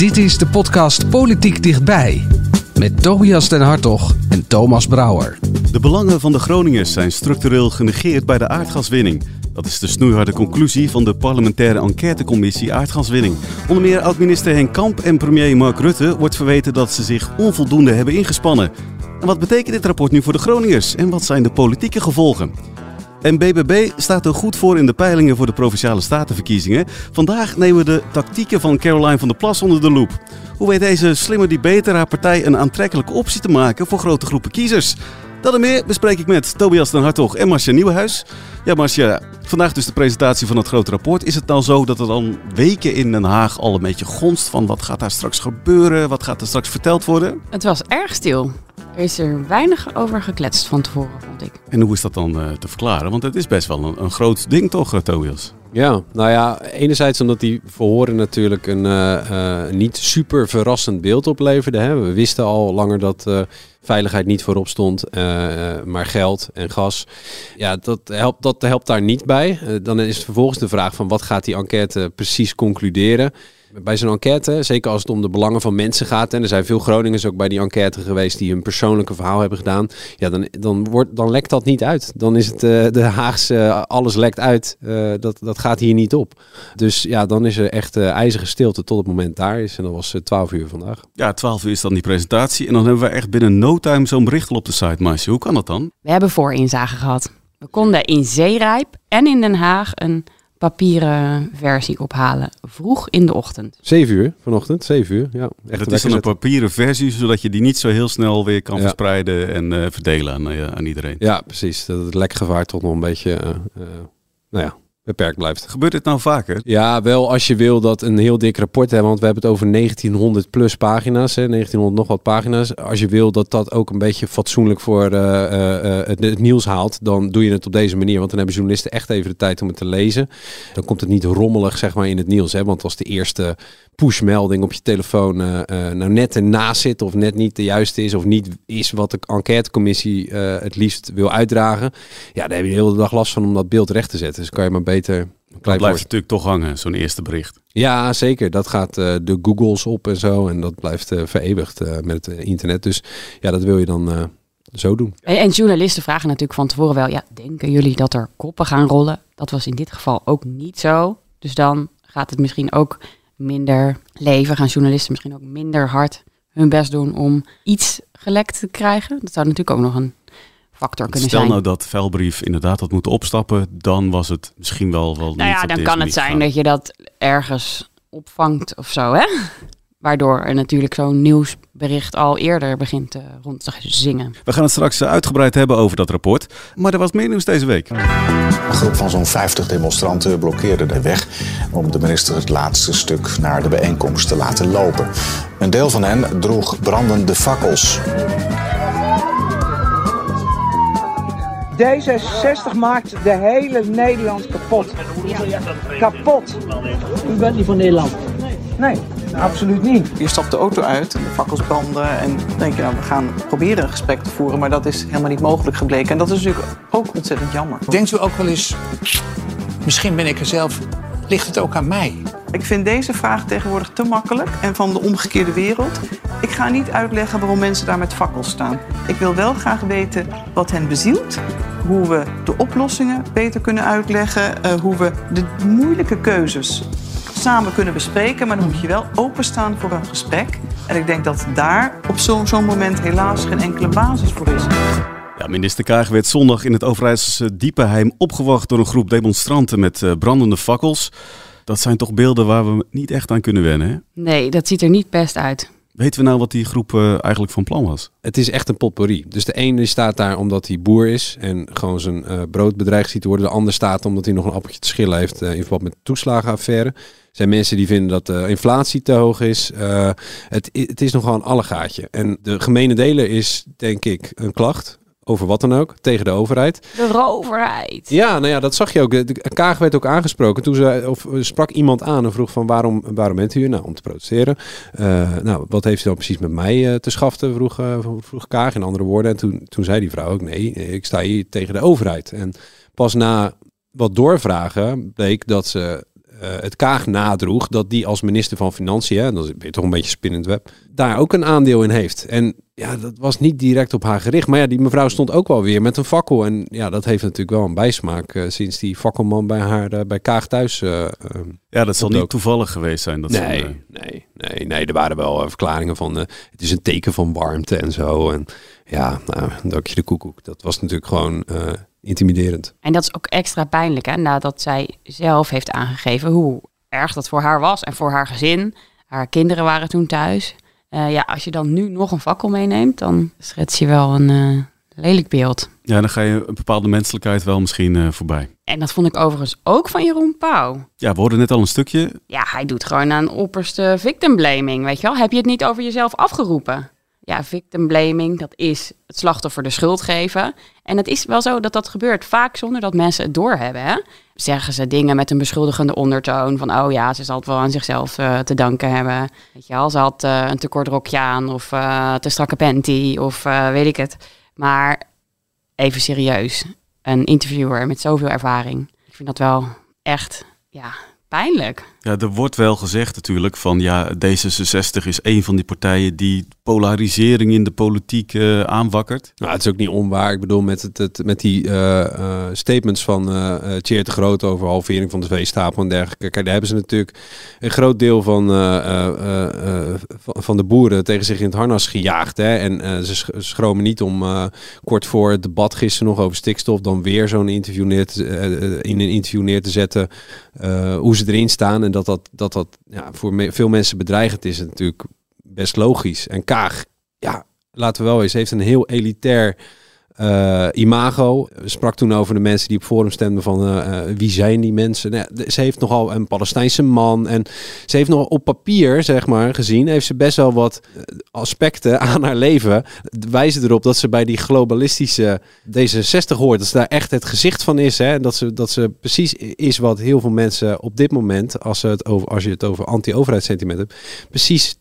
Dit is de podcast Politiek Dichtbij. Met Tobias den Hartog en Thomas Brouwer. De belangen van de Groningers zijn structureel genegeerd bij de aardgaswinning. Dat is de snoeiharde conclusie van de parlementaire enquêtecommissie aardgaswinning. Onder meer oud-minister Henk Kamp en premier Mark Rutte wordt verweten dat ze zich onvoldoende hebben ingespannen. En wat betekent dit rapport nu voor de Groningers en wat zijn de politieke gevolgen? En BBB staat er goed voor in de peilingen voor de Provinciale Statenverkiezingen. Vandaag nemen we de tactieken van Caroline van der Plas onder de loep. Hoe weet deze slimme debater haar partij een aantrekkelijke optie te maken voor grote groepen kiezers? Dat en meer bespreek ik met Tobias den Hartog en Marcia Nieuwenhuis. Ja, Marcia, vandaag dus de presentatie van het grote rapport. Is het nou zo dat er dan weken in Den Haag al een beetje gonst van wat gaat daar straks gebeuren? Wat gaat er straks verteld worden? Het was erg stil. Er is er weinig over gekletst van tevoren, vond ik. En hoe is dat dan uh, te verklaren? Want het is best wel een, een groot ding toch, uh, Tobias? Ja, nou ja, enerzijds omdat die verhoren natuurlijk een uh, niet super verrassend beeld opleverden. Hè. We wisten al langer dat veiligheid niet voorop stond, maar geld en gas. Ja, dat helpt, dat helpt daar niet bij. dan is vervolgens de vraag van wat gaat die enquête precies concluderen? Bij zo'n enquête, zeker als het om de belangen van mensen gaat, en er zijn veel Groningers ook bij die enquête geweest die hun persoonlijke verhaal hebben gedaan, ja, dan, dan, wordt, dan lekt dat niet uit. Dan is het uh, de Haagse, alles lekt uit, uh, dat, dat gaat hier niet op. Dus ja, dan is er echt uh, ijzige stilte tot het moment daar is. En dat was 12 uur vandaag. Ja, 12 uur is dan die presentatie. En dan hebben we echt binnen no time zo'n bericht op de site, Marcia. Hoe kan dat dan? We hebben voorinzage gehad. We konden in Zeerijp en in Den Haag een papieren versie ophalen. Vroeg in de ochtend. Zeven uur vanochtend, zeven uur. Ja, echt dat is dan een papieren versie, zodat je die niet zo heel snel weer kan ja. verspreiden en uh, verdelen aan, uh, aan iedereen. Ja, precies. Dat het lekgevaar toch nog een beetje, uh, nou ja, beperkt blijft. Gebeurt dit nou vaker? Ja, wel als je wil dat een heel dik rapport hebben, want we hebben het over 1900 plus pagina's, hè, 1900 nog wat pagina's. Als je wil dat dat ook een beetje fatsoenlijk voor uh, uh, het, het, nieuws haalt, dan doe je het op deze manier, want dan hebben journalisten echt even de tijd om het te lezen. Dan komt het niet rommelig zeg maar in het nieuws, hè, want als de eerste pushmelding op je telefoon uh, nou net ernaast zit of net niet de juiste is of niet is wat de enquêtecommissie het liefst wil uitdragen, ja, daar heb je de hele dag last van om dat beeld recht te zetten. Dus kan je maar beter dat blijft natuurlijk toch hangen, zo'n eerste bericht. Ja, zeker. Dat gaat uh, de Googles op en zo. En dat blijft uh, vereeuwigd uh, met het internet. Dus ja, dat wil je dan zo doen. En, en, journalisten vragen natuurlijk van tevoren wel... ja, denken jullie dat er koppen gaan rollen? Dat was in dit geval ook niet zo. Dus dan gaat het misschien ook minder leven. Gaan journalisten misschien ook minder hard hun best doen... om iets gelekt te krijgen. Dat zou natuurlijk ook nog een factor kunnen Stel zijn. nou dat vuilbrief inderdaad had moeten opstappen, dan was het misschien wel wel. Nou ja, dan kan het zijn dat je dat ergens opvangt of zo, hè? Waardoor er natuurlijk zo'n nieuwsbericht al eerder begint uh, rond te zingen. We gaan het straks uitgebreid hebben over dat rapport. Maar er was meer nieuws deze week. Een groep van zo'n 50 demonstranten blokkeerde de weg om de minister het laatste stuk naar de bijeenkomst te laten lopen. Een deel van hen droeg brandende fakkels. D66 maakt de hele Nederland kapot. Kapot. U bent niet van Nederland? Nee, absoluut niet. Je stapt de auto uit en de fakkels branden en denk je, nou, we gaan proberen een gesprek te voeren, maar dat is helemaal niet mogelijk gebleken. En dat is natuurlijk ook ontzettend jammer. Denkt u ook wel eens, misschien ben ik er zelf, ligt het ook aan mij? Ik vind deze vraag tegenwoordig te makkelijk en van de omgekeerde wereld. Ik ga niet uitleggen waarom mensen daar met fakkels staan. Ik wil wel graag weten wat hen bezielt, hoe we de oplossingen beter kunnen uitleggen, uh, hoe we de moeilijke keuzes samen kunnen bespreken. Maar dan moet je wel openstaan voor een gesprek. En ik denk dat daar op zo'n zo moment helaas geen enkele basis voor is. Ja, minister Kaag werd zondag in het Overijsselse Diepenheim opgewacht door een groep demonstranten met uh, brandende fakkels. Dat zijn toch beelden waar we niet echt aan kunnen wennen, hè? Nee, dat ziet er niet best uit. Weten we nou wat die groep uh, eigenlijk van plan was? Het is echt een potpourri. Dus de ene staat daar omdat hij boer is en gewoon zijn uh, brood bedreigd ziet worden. De ander staat omdat hij nog een appeltje te schillen heeft uh, in verband met de toeslagenaffaire. Er zijn mensen die vinden dat de inflatie te hoog is. het, het is nogal een allegaatje. En de gemene deler is, denk ik, een klacht over wat dan ook, tegen de overheid. De overheid. Ja, nou ja, dat zag je ook. De Kaag werd ook aangesproken. Toen ze, of sprak iemand aan en vroeg van waarom, waarom bent u hier? Nou, om te protesteren. Uh, nou, wat heeft u dan precies met mij uh, te schaften? Vroeg, uh, vroeg Kaag in andere woorden. En toen, toen zei die vrouw ook, nee, ik sta hier tegen de overheid. En pas na wat doorvragen bleek dat ze het Kaag nadroeg dat die als minister van Financiën, dat is toch een beetje spinnend web, daar ook een aandeel in heeft. En ja, dat was niet direct op haar gericht. Maar ja, die mevrouw stond ook wel weer met een fakkel. En ja, dat heeft natuurlijk wel een bijsmaak uh, sinds die fakkelman bij haar uh, bij Kaag thuis. Uh, ja, dat zal niet toevallig geweest zijn. Dat nee, nee, nee, nee. Er waren wel verklaringen van het is een teken van warmte en zo. En ja, nou, dank je de koekoek. Dat was natuurlijk gewoon intimiderend. En dat is ook extra pijnlijk, hè? Nadat zij zelf heeft aangegeven hoe erg dat voor haar was en voor haar gezin. Haar kinderen waren toen thuis. Uh, ja, als je dan nu nog een fakkel meeneemt, dan schets je wel een uh, lelijk beeld. Ja, dan ga je een bepaalde menselijkheid wel misschien uh, voorbij. En dat vond ik overigens ook van Jeroen Pauw. Ja, we hoorden net al een stukje. Ja, hij doet gewoon aan opperste victim blaming, weet je wel. Heb je het niet over jezelf afgeroepen? Ja, victim blaming, dat is het slachtoffer de schuld geven. En het is wel zo dat dat gebeurt vaak zonder dat mensen het doorhebben. Hè? Zeggen ze dingen met een beschuldigende ondertoon van oh ja, ze zal het wel aan zichzelf uh, te danken hebben. Weet je wel, ze had uh, een te kort rokje aan of uh, te strakke panty of weet ik het. Maar even serieus, een interviewer met zoveel ervaring. Ik vind dat wel echt, ja, pijnlijk. Ja, er wordt wel gezegd natuurlijk van ja, D66 is een van die partijen die polarisering in de politiek uh, aanwakkert. Nou, het is ook niet onwaar. Ik bedoel, met, het, met die uh, uh, statements van uh, de Groot over halvering van de veestapel en dergelijke. Kijk, daar hebben ze natuurlijk een groot deel van, van de boeren tegen zich in het harnas gejaagd. Hè? En ze schromen niet om kort voor het debat gisteren nog over stikstof dan weer zo'n interview neer in een interview neer te zetten hoe ze erin staan. En dat dat, dat, dat ja, voor veel mensen bedreigend is, natuurlijk best logisch. En Kaag, ja, laten we wel eens, heeft een heel elitair uh, imago. Sprak toen over de mensen die op forum stemden van uh, wie zijn die mensen. Nou, ze heeft nogal een Palestijnse man en ze heeft nog op papier, zeg maar, gezien, heeft ze best wel wat aspecten aan haar leven. Wijzen erop dat ze bij die globalistische D66 hoort. Dat ze daar echt het gezicht van is. Hè? En dat ze, dat ze precies is wat heel veel mensen op dit moment, als, ze het over, als je het over anti-overheidssentiment hebt, precies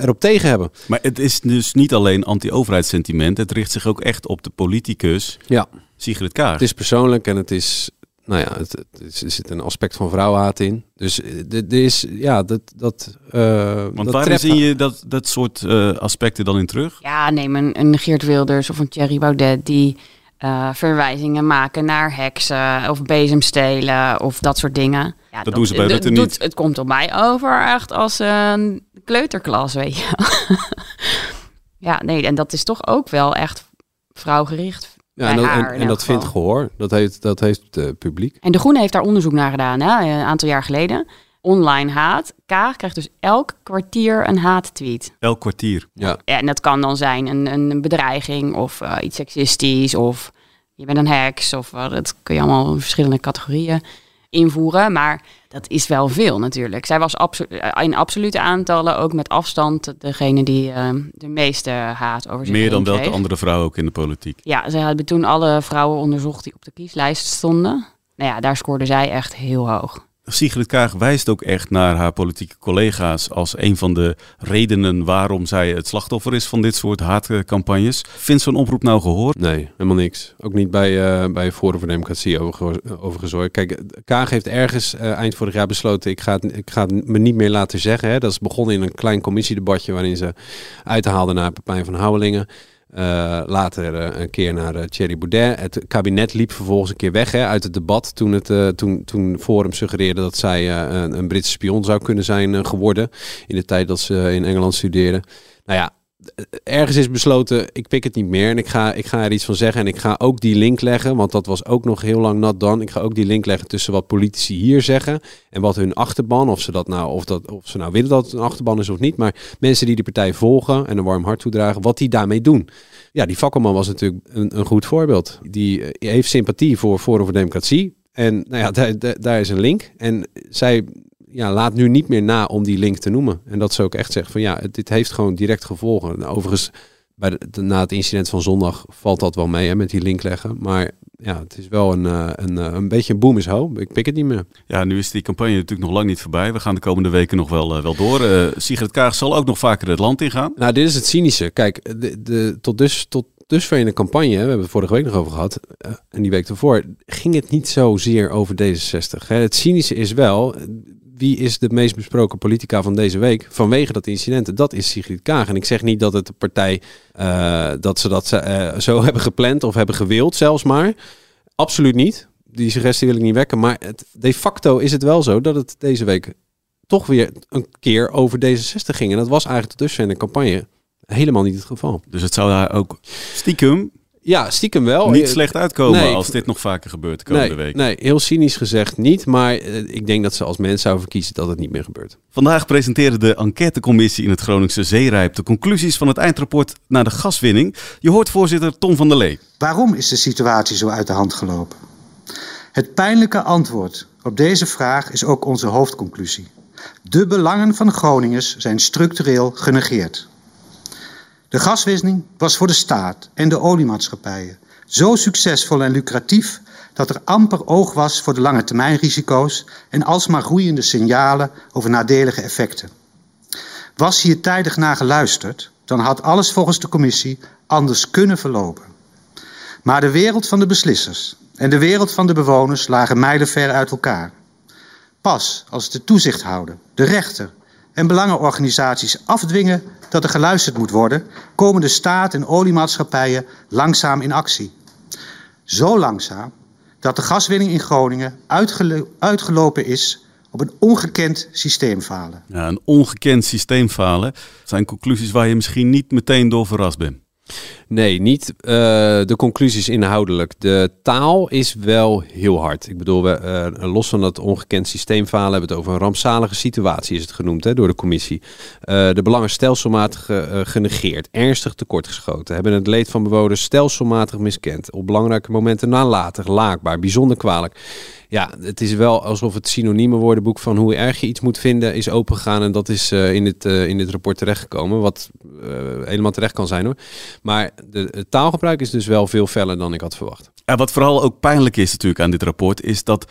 erop tegen hebben. Maar het is dus niet alleen anti-overheidssentiment. Het richt zich ook echt op de politicus ja. Sigrid Kaag. Het is persoonlijk en het is... Nou ja, het, het, er zit een aspect van vrouwenhaat in. Dus er is, ja, dat... dat uh, Want dat waar zie je dat, dat soort uh, aspecten dan in terug? Ja, neem een, een Geert Wilders of een Thierry Baudet die... Uh, verwijzingen maken naar heksen of bezemstelen of dat soort dingen. Ja, dat, doen ze bij Rutte niet. Het komt op mij over echt als een kleuterklas, weet je Ja, nee, en dat is toch ook wel echt vrouwgericht. Ja, en dat, en, en dat vindt gehoor. Dat heeft, dat heeft het uh, publiek. En De Groene heeft daar onderzoek naar gedaan, hè, een aantal jaar geleden. Online haat. Kaag krijgt dus elk kwartier een haattweet. Elk kwartier? Ja. En dat kan dan zijn een, een bedreiging of uh, iets seksistisch of je bent een heks of uh, dat kun je allemaal in verschillende categorieën invoeren. Maar dat is wel veel natuurlijk. Zij was absolu in absolute aantallen ook met afstand degene die uh, de meeste haat over zich Meer dan welke andere vrouw ook in de politiek? Ja, ze hebben toen alle vrouwen onderzocht die op de kieslijst stonden. Nou ja, daar scoorde zij echt heel hoog. Sigrid Kaag wijst ook echt naar haar politieke collega's als een van de redenen waarom zij het slachtoffer is van dit soort haatcampagnes. Vindt zo'n oproep nou gehoord? Nee, helemaal niks. Ook niet bij, uh, bij Forum voor Democratie overigens. Kijk, Kaag heeft ergens uh, eind vorig jaar besloten, ik ga, het, ik ga me niet meer laten zeggen. Hè. Dat is begonnen in een klein commissiedebatje waarin ze uithaalde naar Pepijn van Houwelingen. Uh, later uh, een keer naar uh, Thierry Baudet. Het kabinet liep vervolgens een keer weg hè, uit het debat toen, het, toen, toen Forum suggereerde dat zij een, een, Britse spion zou kunnen zijn geworden in de tijd dat ze in Engeland studeerde. Nou ja, ergens is besloten, ik pik het niet meer en ik ga, ik ga er iets van zeggen. En ik ga ook die link leggen, want dat was ook nog heel lang nat dan. Ik ga ook die link leggen tussen wat politici hier zeggen en wat hun achterban, of ze dat nou, of dat, of ze nou willen dat het een achterban is of niet. Maar mensen die de partij volgen en een warm hart toedragen, wat die daarmee doen. Ja, die vakkelman was natuurlijk een, een goed voorbeeld. Die eh, heeft sympathie voor Forum voor Democratie. En nou ja, daar, daar is een link. En zij ja, laat nu niet meer na om die link te noemen. En dat ze ook echt zeggen van ja, dit heeft gewoon direct gevolgen. Nou, overigens, bij de, na het incident van zondag valt dat wel mee hè, met die link leggen. Maar ja, het is wel een, eh, een, eh, een beetje een boom is ho. Ik pik het niet meer. Ja, nu is die campagne natuurlijk nog lang niet voorbij. We gaan de komende weken nog wel, uh, wel door. Uh, Sigrid Kaag zal ook nog vaker het land ingaan. Nou, dit is het cynische. Kijk, de, de, tot, dus, tot dusver in de campagne, we hebben het vorige week nog over gehad, en die week ervoor, ging het niet zozeer over D66. Hè. Het cynische is wel, wie is de meest besproken politica van deze week vanwege dat incident? Dat is Sigrid Kaag. En ik zeg niet dat het de partij uh, dat ze dat uh, zo hebben gepland of hebben gewild, zelfs maar. Absoluut niet. Die suggestie wil ik niet wekken. Maar het, de facto is het wel zo dat het deze week toch weer een keer over D66 ging. En dat was eigenlijk dusver in de campagne helemaal niet het geval. Dus het zou daar ook stiekem ja, stiekem wel. Niet slecht uitkomen nee, als dit nog vaker gebeurt de komende nee, week. Nee, heel cynisch gezegd niet. Maar uh, ik denk dat ze als mens zouden verkiezen dat het niet meer gebeurt. Vandaag presenteerde de enquêtecommissie in het Groningse Zeerijp de conclusies van het eindrapport naar de gaswinning. Je hoort voorzitter Tom van der Lee. Waarom is de situatie zo uit de hand gelopen? Het pijnlijke antwoord op deze vraag is ook onze hoofdconclusie. De belangen van Groningers zijn structureel genegeerd. De gaswinning was voor de staat en de oliemaatschappijen zo succesvol en lucratief dat er amper oog was voor de lange termijnrisico's en alsmaar groeiende signalen over nadelige effecten. Was hier tijdig naar geluisterd, dan had alles volgens de commissie anders kunnen verlopen. Maar de wereld van de beslissers en de wereld van de bewoners lagen mijlenver uit elkaar. Pas als de toezichthouder, de rechter en belangenorganisaties afdwingen dat er geluisterd moet worden, komen de staat en oliemaatschappijen langzaam in actie. Zo langzaam dat de gaswinning in Groningen uitgelo uitgelopen is op een ongekend systeemfalen. Ja, een ongekend systeemfalen zijn conclusies waar je misschien niet meteen door verrast bent. Nee, niet uh, de conclusies inhoudelijk. De taal is wel heel hard. Ik bedoel, we, uh, los van dat ongekend systeemfalen hebben we het over een rampzalige situatie, is het genoemd hè, door de commissie. Uh, de belangen stelselmatig genegeerd, ernstig tekortgeschoten, hebben het leed van bewoners stelselmatig miskend, op belangrijke momenten nalatig, laakbaar, bijzonder kwalijk. Ja, het is wel alsof het synieme woordenboek van hoe erg je iets moet vinden is opengegaan. En dat is uh, in, dit, uh, in dit rapport terechtgekomen. Wat uh, helemaal terecht kan zijn hoor. Maar de, het taalgebruik is dus wel veel feller dan ik had verwacht. En wat vooral ook pijnlijk is natuurlijk aan dit rapport, is dat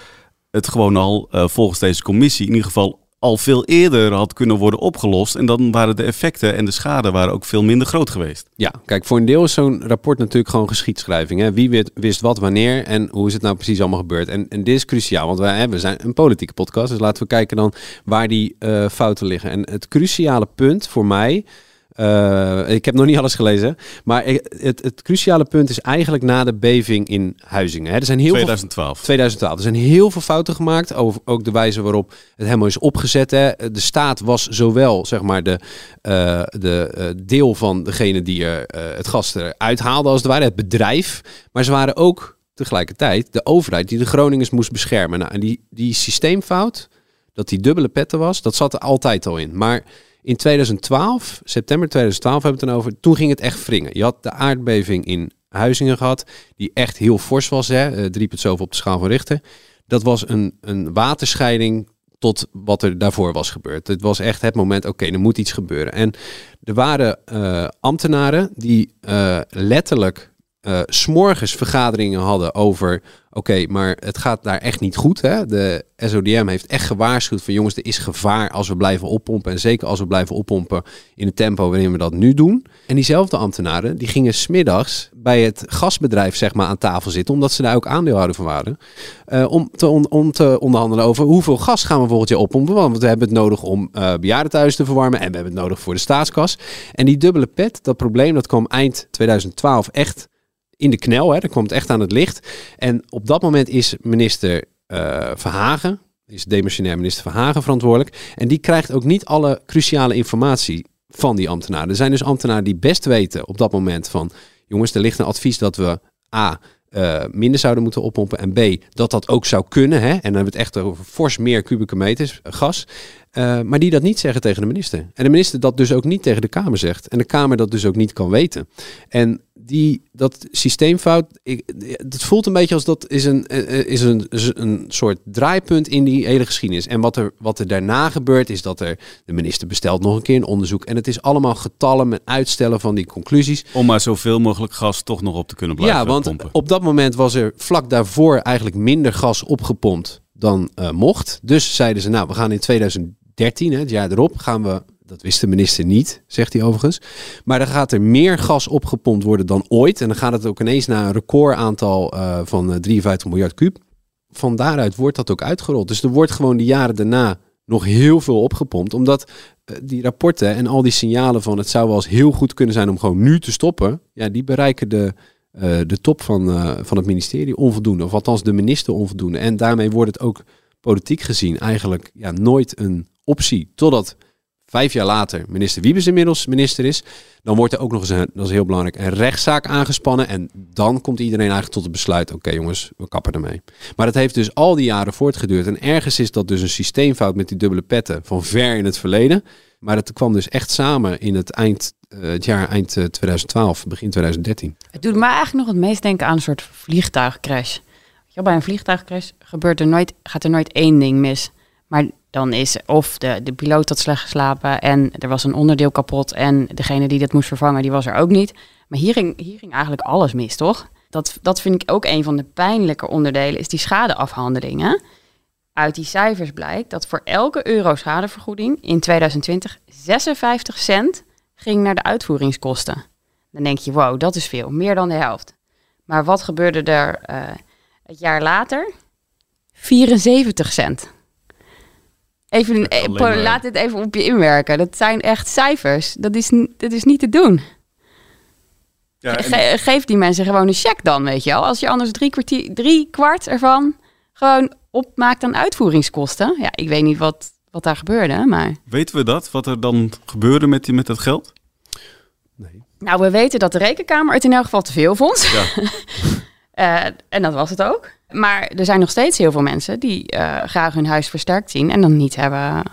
het gewoon al volgens deze commissie in ieder geval al veel eerder had kunnen worden opgelost. En dan waren de effecten en de schade waren ook veel minder groot geweest. Ja, kijk, voor een deel is zo'n rapport natuurlijk gewoon geschiedschrijving. Hè? Wie wist wat wanneer en hoe is het nou precies allemaal gebeurd? En, dit is cruciaal, want wij we zijn een politieke podcast. Dus laten we kijken dan waar die uh, fouten liggen. En het cruciale punt voor mij uh, ik heb nog niet alles gelezen. Maar het, het, cruciale punt is eigenlijk na de beving in Huizingen. Hè. Er zijn heel 2012. Veel, 2012. Er zijn heel veel fouten gemaakt. Over ook de wijze waarop het helemaal is opgezet. Hè. De staat was zowel zeg maar, de, uh, de uh, deel van degene die er, het gas eruit haalde als het ware. Het bedrijf. Maar ze waren ook tegelijkertijd de overheid die de Groningers moest beschermen. Nou, en die, die systeemfout, dat die dubbele petten was, dat zat er altijd al in. Maar in 2012, september 2012 hebben we het dan over, toen ging het echt wringen. Je had de aardbeving in Huizingen gehad, die echt heel fors was, hè, 3,7 op de schaal van Richter. Dat was een, een waterscheiding tot wat er daarvoor was gebeurd. Het was echt het moment, oké, er moet iets gebeuren. En er waren uh, ambtenaren die uh, letterlijk uh, s'morgens vergaderingen hadden over... oké, maar het gaat daar echt niet goed. Hè? De SODM heeft echt gewaarschuwd van... jongens, er is gevaar als we blijven oppompen. En zeker als we blijven oppompen in het tempo waarin we dat nu doen. En diezelfde ambtenaren, die gingen smiddags bij het gasbedrijf zeg maar, aan tafel zitten... omdat ze daar ook aandeelhouder van waren... Uh, om, te on te onderhandelen over hoeveel gas gaan we volgend jaar oppompen. Want we hebben het nodig om uh, te verwarmen... en we hebben het nodig voor de staatskas. En die dubbele pet, dat probleem, dat kwam eind 2012 echt in de knel. Hè. Dat komt echt aan het licht. En op dat moment is minister uh, Verhagen, is demissionair minister Verhagen verantwoordelijk. En die krijgt ook niet alle cruciale informatie van die ambtenaren. Er zijn dus ambtenaren die best weten op dat moment van... jongens, er ligt een advies dat we A, uh, minder zouden moeten oppompen. En B, dat dat ook zou kunnen. Hè? En dan hebben we het echt over fors meer kubieke meters gas. Uh, maar die dat niet zeggen tegen de minister. En de minister dat dus ook niet tegen de Kamer zegt. En de Kamer dat dus ook niet kan weten. En die, dat systeemfout, ik, het voelt een beetje als dat is een, is een, een soort draaipunt in die hele geschiedenis. En wat er, wat er daarna gebeurt is dat er de minister bestelt nog een keer een onderzoek. En het is allemaal getallen met uitstellen van die conclusies. Om maar zoveel mogelijk gas toch nog op te kunnen blijven Ja, want pompen. op dat moment was er vlak daarvoor eigenlijk minder gas opgepompt dan uh, mocht. Dus zeiden ze, nou, we gaan in 2013, hè, het jaar erop, gaan we dat wist de minister niet, zegt hij overigens. Maar dan gaat er meer gas opgepompt worden dan ooit. En dan gaat het ook ineens naar een recordaantal uh, van 53 miljard kuub. Van daaruit wordt dat ook uitgerold. Dus er wordt gewoon de jaren daarna nog heel veel opgepompt. Omdat uh, die rapporten en al die signalen van het zou wel eens heel goed kunnen zijn om gewoon nu te stoppen. Ja, die bereiken de, de top van, van het ministerie onvoldoende. Of althans de minister onvoldoende. En daarmee wordt het ook politiek gezien eigenlijk ja, nooit een optie. Totdat vijf jaar later minister Wiebes inmiddels minister is, dan wordt er ook nog eens, een, dat is heel belangrijk, een rechtszaak aangespannen. En dan komt iedereen eigenlijk tot het besluit, oké jongens, we kappen ermee. Maar dat heeft dus al die jaren voortgeduurd. En ergens is dat dus een systeemfout met die dubbele petten van ver in het verleden. Maar het kwam dus echt samen in het, eind, uh, het jaar eind 2012, begin 2013. Het doet me eigenlijk nog het meest denken aan een soort vliegtuigcrash. Bij een vliegtuigcrash gebeurt er nooit, gaat er nooit één ding mis. Maar dan is of de, de piloot had slecht geslapen en er was een onderdeel kapot en degene die dat moest vervangen, die was er ook niet. Maar hier ging, hier ging eigenlijk alles mis, toch? Dat, dat vind ik ook een van de pijnlijke onderdelen, is die schadeafhandelingen. Uit die cijfers blijkt dat voor elke euro schadevergoeding in 2020 56 cent ging naar de uitvoeringskosten. Dan denk je, wow, dat is veel, meer dan de helft. Maar wat gebeurde er uh, het jaar later? 74 cent. Even, maar... laat dit even op je inwerken. Dat zijn echt cijfers. Dat is, dat is niet te doen. Ja, en... Ge geef die mensen gewoon een check dan, weet je wel. Als je anders drie, kwartier, drie kwart ervan gewoon opmaakt aan uitvoeringskosten. Ja, ik weet niet wat, wat daar gebeurde, maar... Weten we dat? Wat er dan gebeurde met, die, met dat geld? Nee. Nou, we weten dat de rekenkamer het in elk geval te veel vond. Ja. uh, en dat was het ook. Maar er zijn nog steeds heel veel mensen die uh, graag hun huis versterkt zien en dan niet hebben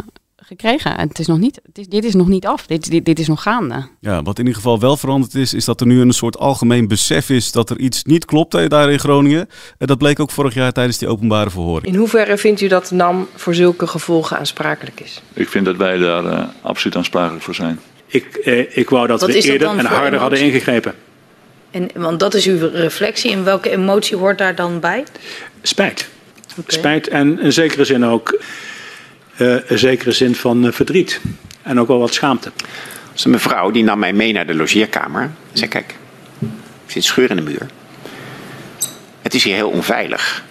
gekregen. En het is nog niet, het is, dit is nog niet af, dit, dit, dit is nog gaande. Ja, wat in ieder geval wel veranderd is, is dat er nu een soort algemeen besef is dat er iets niet klopt daar in Groningen. En dat bleek ook vorig jaar tijdens die openbare verhoring. In hoeverre vindt u dat NAM voor zulke gevolgen aansprakelijk is? Ik vind dat wij daar uh, absoluut aansprakelijk voor zijn. Ik, eh, ik wou dat Wat we eerder en harder hadden ingegrepen. En, want dat is uw reflectie. En welke emotie hoort daar dan bij? Spijt. Okay. Spijt en in zekere zin ook uh, een zekere zin van uh, verdriet. En ook wel wat schaamte. Dus een mevrouw die nam mij mee naar de logeerkamer. En zei: Kijk, ik zie een scheur in de muur. Het is hier heel onveilig.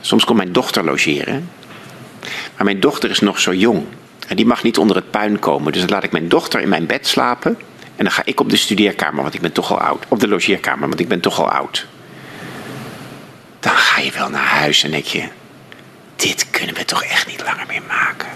Soms komt mijn dochter logeren. Maar mijn dochter is nog zo jong. En die mag niet onder het puin komen. Dus dan laat ik mijn dochter in mijn bed slapen. En dan ga ik op de studeerkamer, want ik ben toch al oud. Op de logeerkamer, want ik ben toch al oud. Dan ga je wel naar huis en denk je: dit kunnen we toch echt niet langer meer maken.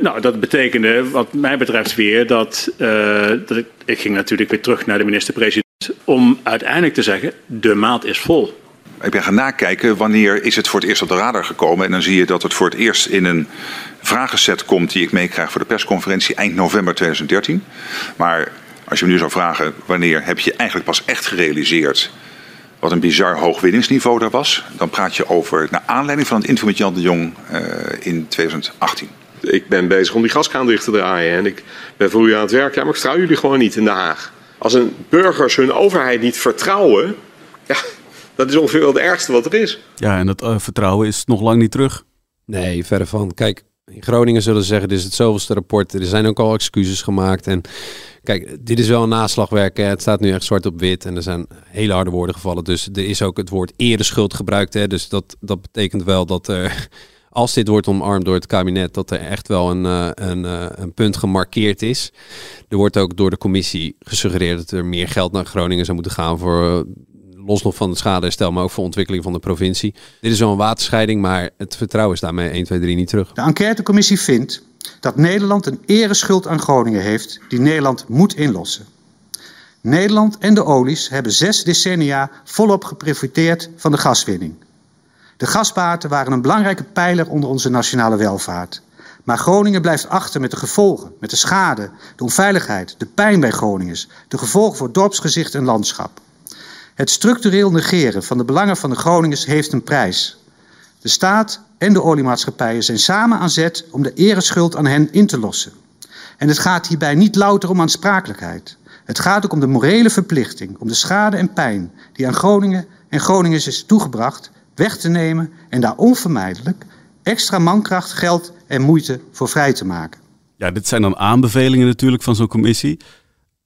Nou, dat betekende, wat mij betreft, weer dat, uh, dat ik, ik ging natuurlijk weer terug naar de minister-president. om uiteindelijk te zeggen: de maat is vol. Ik ben gaan nakijken wanneer is het voor het eerst op de radar gekomen. En dan zie je dat het voor het eerst in een vragenset komt die ik meekrijg voor de persconferentie eind november 2013. Maar als je me nu zou vragen wanneer heb je eigenlijk pas echt gerealiseerd wat een bizar hoog winningsniveau daar was, dan praat je over naar aanleiding van het interview met Jan de Jong uh, in 2018. Ik ben bezig om die gaskraan dicht te draaien en ik ben voor u aan het werk. Ja, maar ik vertrouw jullie gewoon niet in Den Haag. Als een burgers hun overheid niet vertrouwen, ja, dat is ongeveer wel het ergste wat er is. Ja, en dat uh, vertrouwen is nog lang niet terug. Nee, verre van. Kijk, in Groningen zullen ze zeggen, dit is het zoveelste rapport. Er zijn ook al excuses gemaakt en Kijk, dit is wel een naslagwerk. Het staat nu echt zwart op wit en er zijn hele harde woorden gevallen. Dus er is ook het woord ereschuld gebruikt. Hè. Dus dat, dat betekent wel dat er, als dit wordt omarmd door het kabinet, dat er echt wel een, een, een punt gemarkeerd is. Er wordt ook door de commissie gesuggereerd dat er meer geld naar Groningen zou moeten gaan voor los nog van het schadeherstel, maar ook voor ontwikkeling van de provincie. Dit is een waterscheiding, maar het vertrouwen is daarmee 1, 2, 3 niet terug. De enquêtecommissie vindt dat Nederland een ereschuld aan Groningen heeft die Nederland moet inlossen. Nederland en de olies hebben zes decennia volop geprofiteerd van de gaswinning. De gasbaten waren een belangrijke pijler onder onze nationale welvaart. Maar Groningen blijft achter met de gevolgen, met de schade, de onveiligheid, de pijn bij Groningers, de gevolgen voor dorpsgezicht en landschap. Het structureel negeren van de belangen van de Groningers heeft een prijs. De staat en de oliemaatschappijen zijn samen aan zet om de ereschuld aan hen in te lossen. En het gaat hierbij niet louter om aansprakelijkheid. Het gaat ook om de morele verplichting, om de schade en pijn die aan Groningen en Groningers is toegebracht, weg te nemen en daar onvermijdelijk extra mankracht, geld en moeite voor vrij te maken. Ja, dit zijn dan aanbevelingen natuurlijk van zo'n commissie.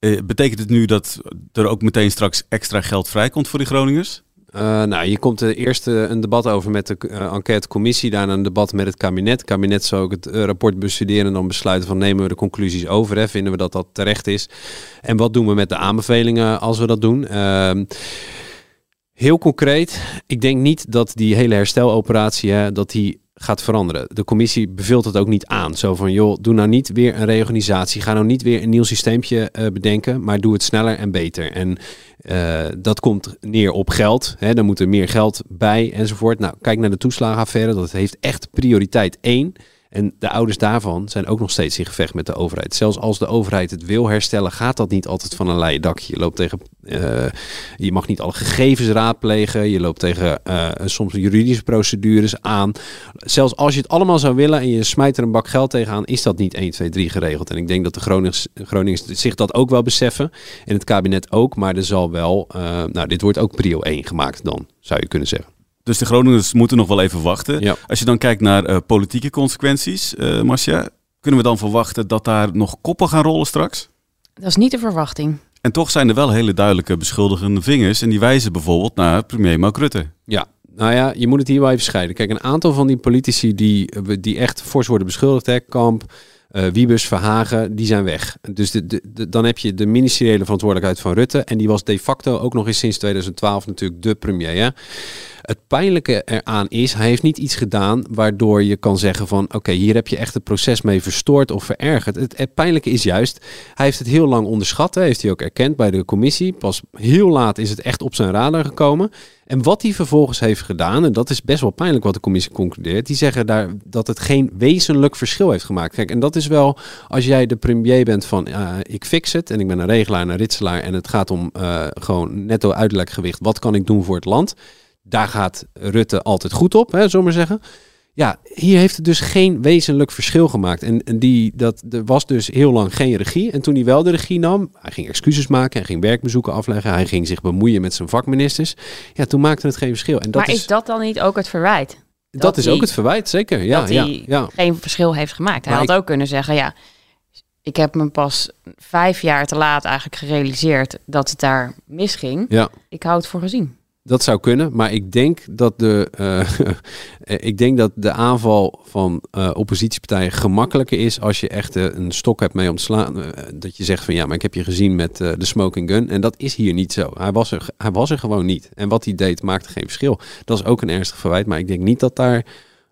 Eh, betekent het nu dat er ook meteen straks extra geld vrijkomt voor die Groningers? Uh, nou, je komt eerst uh, een debat over met de enquêtecommissie, daarna een debat met het kabinet. Het kabinet zou ook het rapport bestuderen en dan besluiten van nemen we de conclusies over, hè? vinden we dat dat terecht is. En wat doen we met de aanbevelingen als we dat doen? Heel concreet, ik denk niet dat die hele hersteloperatie, dat die gaat veranderen. De commissie beveelt het ook niet aan. Zo van, joh, doe nou niet weer een reorganisatie. Ga nou niet weer een nieuw systeempje uh, bedenken, maar doe het sneller en beter. En uh, dat komt neer op geld. Hè, dan moet er meer geld bij enzovoort. Nou, kijk naar de toeslagenaffaire. Dat heeft echt prioriteit één. En de ouders daarvan zijn ook nog steeds in gevecht met de overheid. Zelfs als de overheid het wil herstellen, gaat dat niet altijd van een leien dakje. Je loopt tegen, uh, je mag niet alle gegevens raadplegen. Je loopt tegen uh, soms juridische procedures aan. Zelfs als je het allemaal zou willen en je smijt er een bak geld tegenaan, is dat niet 1, 2, 3 geregeld. En ik denk dat de Groningers, Groningers zich dat ook wel beseffen. En het kabinet ook. Maar er zal wel, uh, nou, dit wordt ook prio 1 gemaakt dan, zou je kunnen zeggen. Dus de Groningers moeten nog wel even wachten. Ja. Als je dan kijkt naar uh, politieke consequenties, uh, Marcia, kunnen we dan verwachten dat daar nog koppen gaan rollen straks? Dat is niet de verwachting. En toch zijn er wel hele duidelijke beschuldigende vingers. En die wijzen bijvoorbeeld naar premier Mark Rutte. Ja, nou ja, je moet het hier wel even scheiden. Kijk, een aantal van die politici die, die echt fors worden beschuldigd, hè, Kamp, uh, Wiebes, Verhagen, die zijn weg. Dus de, de, de, dan heb je de ministeriële verantwoordelijkheid van Rutte. En die was de facto ook nog eens sinds 2012 natuurlijk de premier. Hè? Het pijnlijke eraan is, hij heeft niet iets gedaan waardoor je kan zeggen van oké, hier heb je echt het proces mee verstoord of verergerd. Het, pijnlijke is juist, hij heeft het heel lang onderschat, heeft hij ook erkend bij de commissie. Pas heel laat is het echt op zijn radar gekomen. En wat hij vervolgens heeft gedaan, en dat is best wel pijnlijk wat de commissie concludeert, die zeggen daar dat het geen wezenlijk verschil heeft gemaakt. Kijk, en dat is wel als jij de premier bent van uh, ik fix het en ik ben een regelaar en een ritselaar en het gaat om uh, gewoon netto uitlekgewicht. Wat kan ik doen voor het land? Daar gaat Rutte altijd goed op, hè, zomaar zeggen. Ja, hier heeft het dus geen wezenlijk verschil gemaakt. En, en die, dat, er was dus heel lang geen regie. En toen hij wel de regie nam, hij ging excuses maken, hij ging werkbezoeken afleggen, hij ging zich bemoeien met zijn vakministers. Ja, toen maakte het geen verschil. En dat maar is, is dat dan niet ook het verwijt? Dat, dat is ook het verwijt, zeker. Ja, dat ja, hij ja. geen verschil heeft gemaakt. Hij maar had ik, ook kunnen zeggen, ja, ik heb me pas vijf jaar te laat eigenlijk gerealiseerd dat het daar misging. Ja. Ik hou het voor gezien. Dat zou kunnen, maar ik denk dat de, uh, ik denk dat de aanval van uh, oppositiepartijen gemakkelijker is als je echt uh, een stok hebt mee om te slaan. dat je zegt van ja, maar ik heb je gezien met de smoking gun. En dat is hier niet zo. Hij was, er, hij was er gewoon niet. En wat hij deed maakte geen verschil. Dat is ook een ernstig verwijt, maar ik denk niet dat daar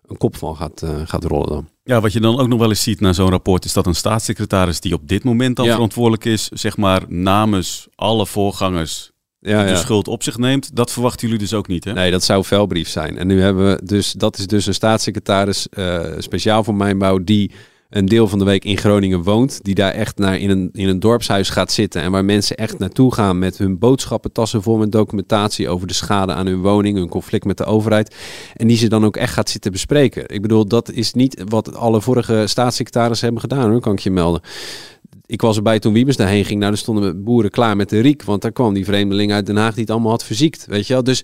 een kop van gaat, gaat rollen dan. Ja, wat je dan ook nog wel eens ziet na zo'n rapport is dat een staatssecretaris die op dit moment dan ja. verantwoordelijk is, zeg maar namens alle voorgangers ja, de ja. schuld op zich neemt. Dat verwachten jullie dus ook niet, hè? Nee, dat zou vuilbrief zijn. En nu hebben we dus, dat is dus een staatssecretaris uh, speciaal voor mijnbouw die een deel van de week in Groningen woont, die daar echt naar in een, in een dorpshuis gaat zitten en waar mensen echt naartoe gaan met hun boodschappentassen vol met documentatie over de schade aan hun woning, hun conflict met de overheid en die ze dan ook echt gaat zitten bespreken. Ik bedoel, dat is niet wat alle vorige staatssecretarissen hebben gedaan, hoor, kan ik je melden ik was erbij toen Wiebes daarheen ging. Nou, daar stonden boeren klaar met de riek. Want daar kwam die vreemdeling uit Den Haag die het allemaal had verziekt. Weet je wel? Dus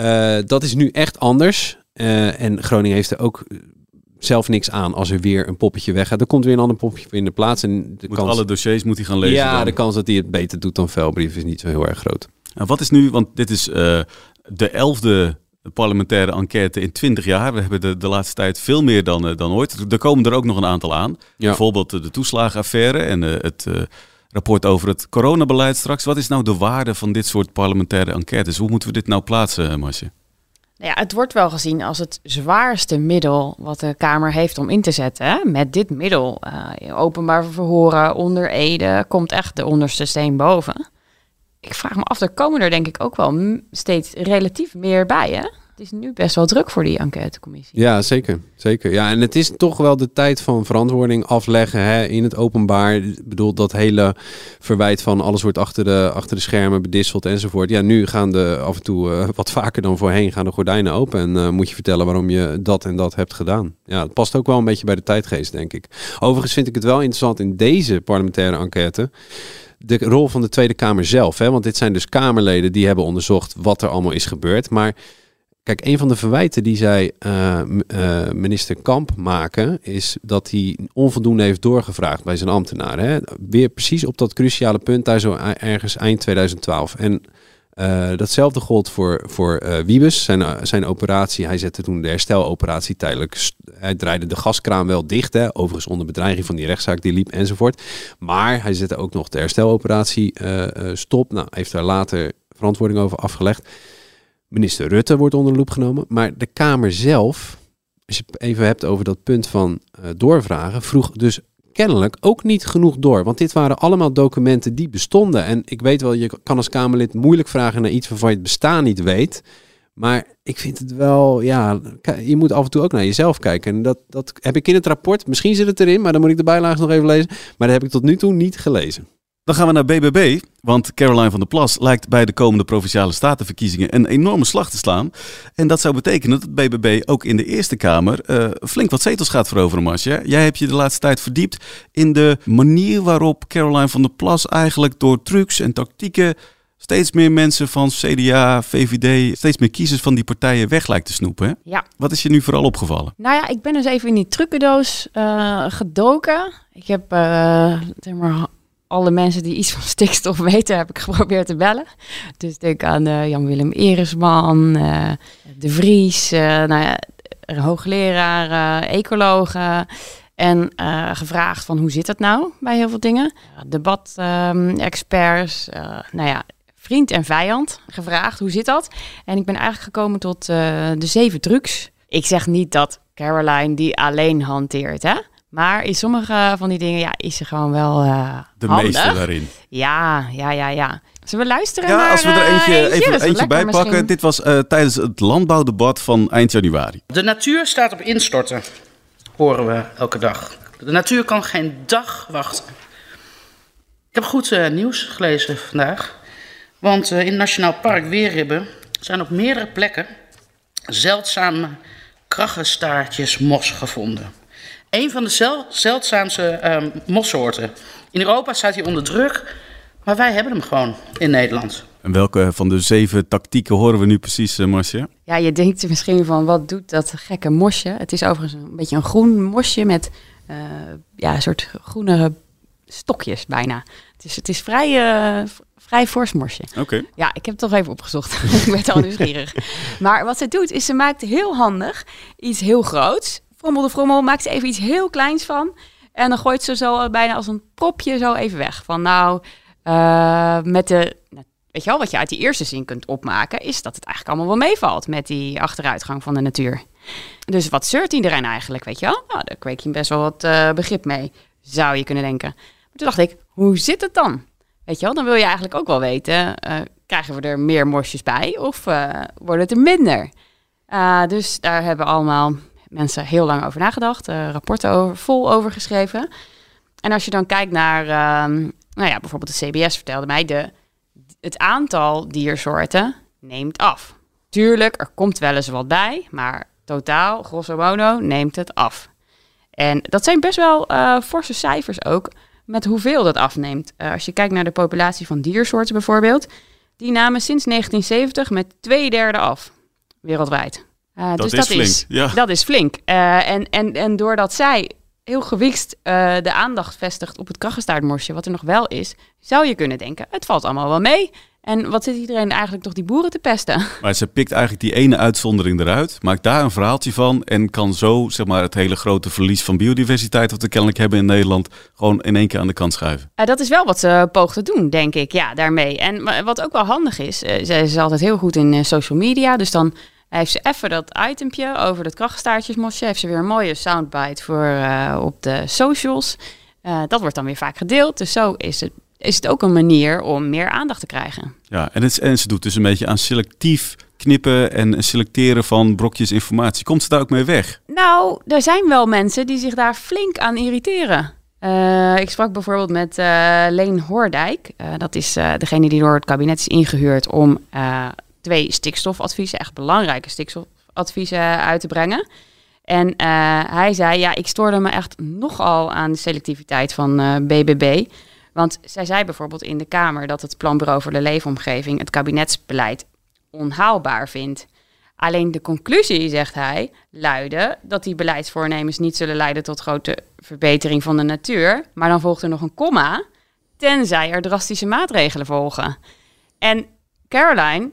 uh, dat is nu echt anders. Uh, en Groningen heeft er ook zelf niks aan als er weer een poppetje weggaat. Er komt weer een ander poppetje in de plaats. En de moet kans... alle dossiers moet hij gaan lezen. Ja, dan. de kans dat hij het beter doet dan vuilbrief is niet zo heel erg groot. Nou, wat is nu, want dit is uh, de elfde parlementaire enquête in 20 jaar. We hebben de, de laatste tijd veel meer dan, uh, dan ooit. Er komen er ook nog een aantal aan. Ja. Bijvoorbeeld uh, de toeslagenaffaire en uh, het rapport over het coronabeleid straks. Wat is nou de waarde van dit soort parlementaire enquêtes? Hoe moeten we dit nou plaatsen, Marcia? Nou ja, het wordt wel gezien als het zwaarste middel wat de Kamer heeft om in te zetten. Hè? Met dit middel, uh, openbaar verhoren, onder Ede, komt echt de onderste steen boven. Ik vraag me af, er komen er denk ik ook wel steeds relatief meer bij, hè? Het is nu best wel druk voor die enquêtecommissie. Ja, zeker. zeker. Ja, en het is toch wel de tijd van verantwoording afleggen hè, in het openbaar. Ik bedoel, dat hele verwijt van alles wordt achter de, achter de schermen bedisseld enzovoort. Ja, nu gaan de af en toe uh, wat vaker dan voorheen gaan de gordijnen open. En uh, moet je vertellen waarom je dat en dat hebt gedaan. Ja, het past ook wel een beetje bij de tijdgeest, denk ik. Overigens vind ik het wel interessant in deze parlementaire enquête de rol van de Tweede Kamer zelf. Hè? Want dit zijn dus Kamerleden die hebben onderzocht wat er allemaal is gebeurd. Maar Kijk, een van de verwijten die zij uh, uh, minister Kamp maken, is dat hij onvoldoende heeft doorgevraagd bij zijn ambtenaren. Hè? Weer precies op dat cruciale punt, daar zo ergens eind 2012. En uh, datzelfde gold voor, voor Wiebes, zijn, zijn operatie. Hij zette toen de hersteloperatie tijdelijk. Hij draaide de gaskraan wel dicht, hè? overigens onder bedreiging van die rechtszaak die liep enzovoort. Maar hij zette ook nog de hersteloperatie stop. Nou, heeft daar later verantwoording over afgelegd. Minister Rutte wordt onder de loep genomen. Maar de Kamer zelf, als je het even hebt over dat punt van doorvragen, vroeg dus kennelijk ook niet genoeg door. Want dit waren allemaal documenten die bestonden. En ik weet wel, je kan als Kamerlid moeilijk vragen naar iets waarvan je het bestaan niet weet. Maar ik vind het wel, ja, je moet af en toe ook naar jezelf kijken. En dat, dat heb ik in het rapport, misschien zit het erin, maar dan moet ik de bijlagen nog even lezen. Maar dat heb ik tot nu toe niet gelezen. Dan gaan we naar BBB, want Caroline van der Plas lijkt bij de komende provinciale statenverkiezingen een enorme slag te slaan. En dat zou betekenen dat BBB ook in de Eerste Kamer uh, flink wat zetels gaat veroveren, Masja. Jij hebt je de laatste tijd verdiept in de manier waarop Caroline van der Plas eigenlijk door trucs en tactieken steeds meer mensen van CDA, VVD, steeds meer kiezers van die partijen weg lijkt te snoepen. Hè? Ja. Wat is je nu vooral opgevallen? Nou ja, ik ben dus even in die trucendoos uh, gedoken. Ik heb uh, zeg maar alle mensen die iets van stikstof weten, heb ik geprobeerd te bellen. Dus denk aan uh, Jan-Willem Eresman, uh, De Vries, uh, nou ja, hoogleraar, ecologen. En gevraagd van hoe zit het nou bij heel veel dingen. Debat-experts, nou ja, vriend en vijand gevraagd hoe zit dat. En ik ben eigenlijk gekomen tot de zeven trucs. Ik zeg niet dat Caroline die alleen hanteert, hè. Maar in sommige van die dingen ja, is ze gewoon wel uh, De handig. meeste daarin. Ja, ja, ja, ja. Zullen we luisteren Ja, naar, als we er uh, eentje, even is eentje bij pakken. misschien. Dit was uh, tijdens het landbouwdebat van eind januari. De natuur staat op instorten, horen we elke dag. De natuur kan geen dag wachten. Ik heb goed uh, nieuws gelezen vandaag. Want uh, in Nationaal Park Weerribben zijn op meerdere plekken zeldzame kraggenstaartjes mos gevonden. Een van de zel zeldzaamste um, mossoorten. In Europa staat hij onder druk, maar wij hebben hem gewoon in Nederland. En welke van de zeven tactieken horen we nu precies, uh, Marcia? Ja, je denkt misschien van wat doet dat gekke mosje? Het is overigens een beetje een groen mosje met uh, ja, een soort groene stokjes bijna. Het is, het is vrij, uh, vrij fors mosje. Oké. Okay. Ja, ik heb het toch even opgezocht. ik ben al nieuwsgierig. maar wat ze doet is ze maakt heel handig iets heel groots. Frommel de frommel maakt ze even iets heel kleins van. En dan gooit ze zo bijna als een propje zo even weg. Van nou, uh, met de... Weet je wel, wat je uit die eerste zin kunt opmaken... is dat het eigenlijk allemaal wel meevalt met die achteruitgang van de natuur. Dus wat zeurt iedereen eigenlijk, weet je wel? Nou, daar kweek je best wel wat uh, begrip mee, zou je kunnen denken. Maar toen dacht ik, hoe zit het dan? Weet je wel, dan wil je eigenlijk ook wel weten... Uh, krijgen we er meer mosjes bij of wordt het er minder? dus daar hebben we allemaal mensen heel lang over nagedacht, uh, rapporten over, vol over geschreven. En als je dan kijkt naar, uh, nou ja, bijvoorbeeld de CBS vertelde mij, de, het aantal diersoorten neemt af. Tuurlijk, er komt wel eens wat bij, maar totaal, grosso modo, neemt het af. En dat zijn best wel uh, forse cijfers ook, met hoeveel dat afneemt. Uh, als je kijkt naar de populatie van diersoorten bijvoorbeeld, die namen sinds 1970 met twee derde af, wereldwijd. Uh, dat dus is dat flink. Is, ja. Dat is flink. Uh, en, en, en doordat zij heel gewicht uh, de aandacht vestigt op het krachtenstaartmosje, wat er nog wel is, zou je kunnen denken, het valt allemaal wel mee. En wat zit iedereen eigenlijk toch die boeren te pesten? Maar ze pikt eigenlijk die ene uitzondering eruit, maakt daar een verhaaltje van en kan zo zeg maar, het hele grote verlies van biodiversiteit wat we kennelijk hebben in Nederland gewoon in één keer aan de kant schuiven. Uh, dat is wel wat ze poogt te doen, denk ik, ja, daarmee. En wat ook wel handig is, uh, ze is altijd heel goed in social media, dus dan Hij heeft ze even dat itempje over het krachtstaartjesmosje. Heeft ze weer een mooie soundbite voor uh, op de socials. Uh, dat wordt dan weer vaak gedeeld. Dus zo is het, is het ook een manier om meer aandacht te krijgen. Ja, en, het, en ze doet dus een beetje aan selectief knippen en selecteren van brokjes informatie. Komt ze daar ook mee weg? Nou, er zijn wel mensen die zich daar flink aan irriteren. Uh, ik sprak bijvoorbeeld met uh, Leen Hoordijk. Uh, dat is degene die door het kabinet is ingehuurd om twee stikstofadviezen, echt belangrijke stikstofadviezen uit te brengen. En hij zei, ja, ik stoorde me echt nogal aan de selectiviteit van BBB. Want zij zei bijvoorbeeld in de Kamer dat het Planbureau voor de Leefomgeving het kabinetsbeleid onhaalbaar vindt. Alleen de conclusie, zegt hij, luidde dat die beleidsvoornemens niet zullen leiden tot grote verbetering van de natuur. Maar dan volgt er nog een komma, tenzij er drastische maatregelen volgen. En Caroline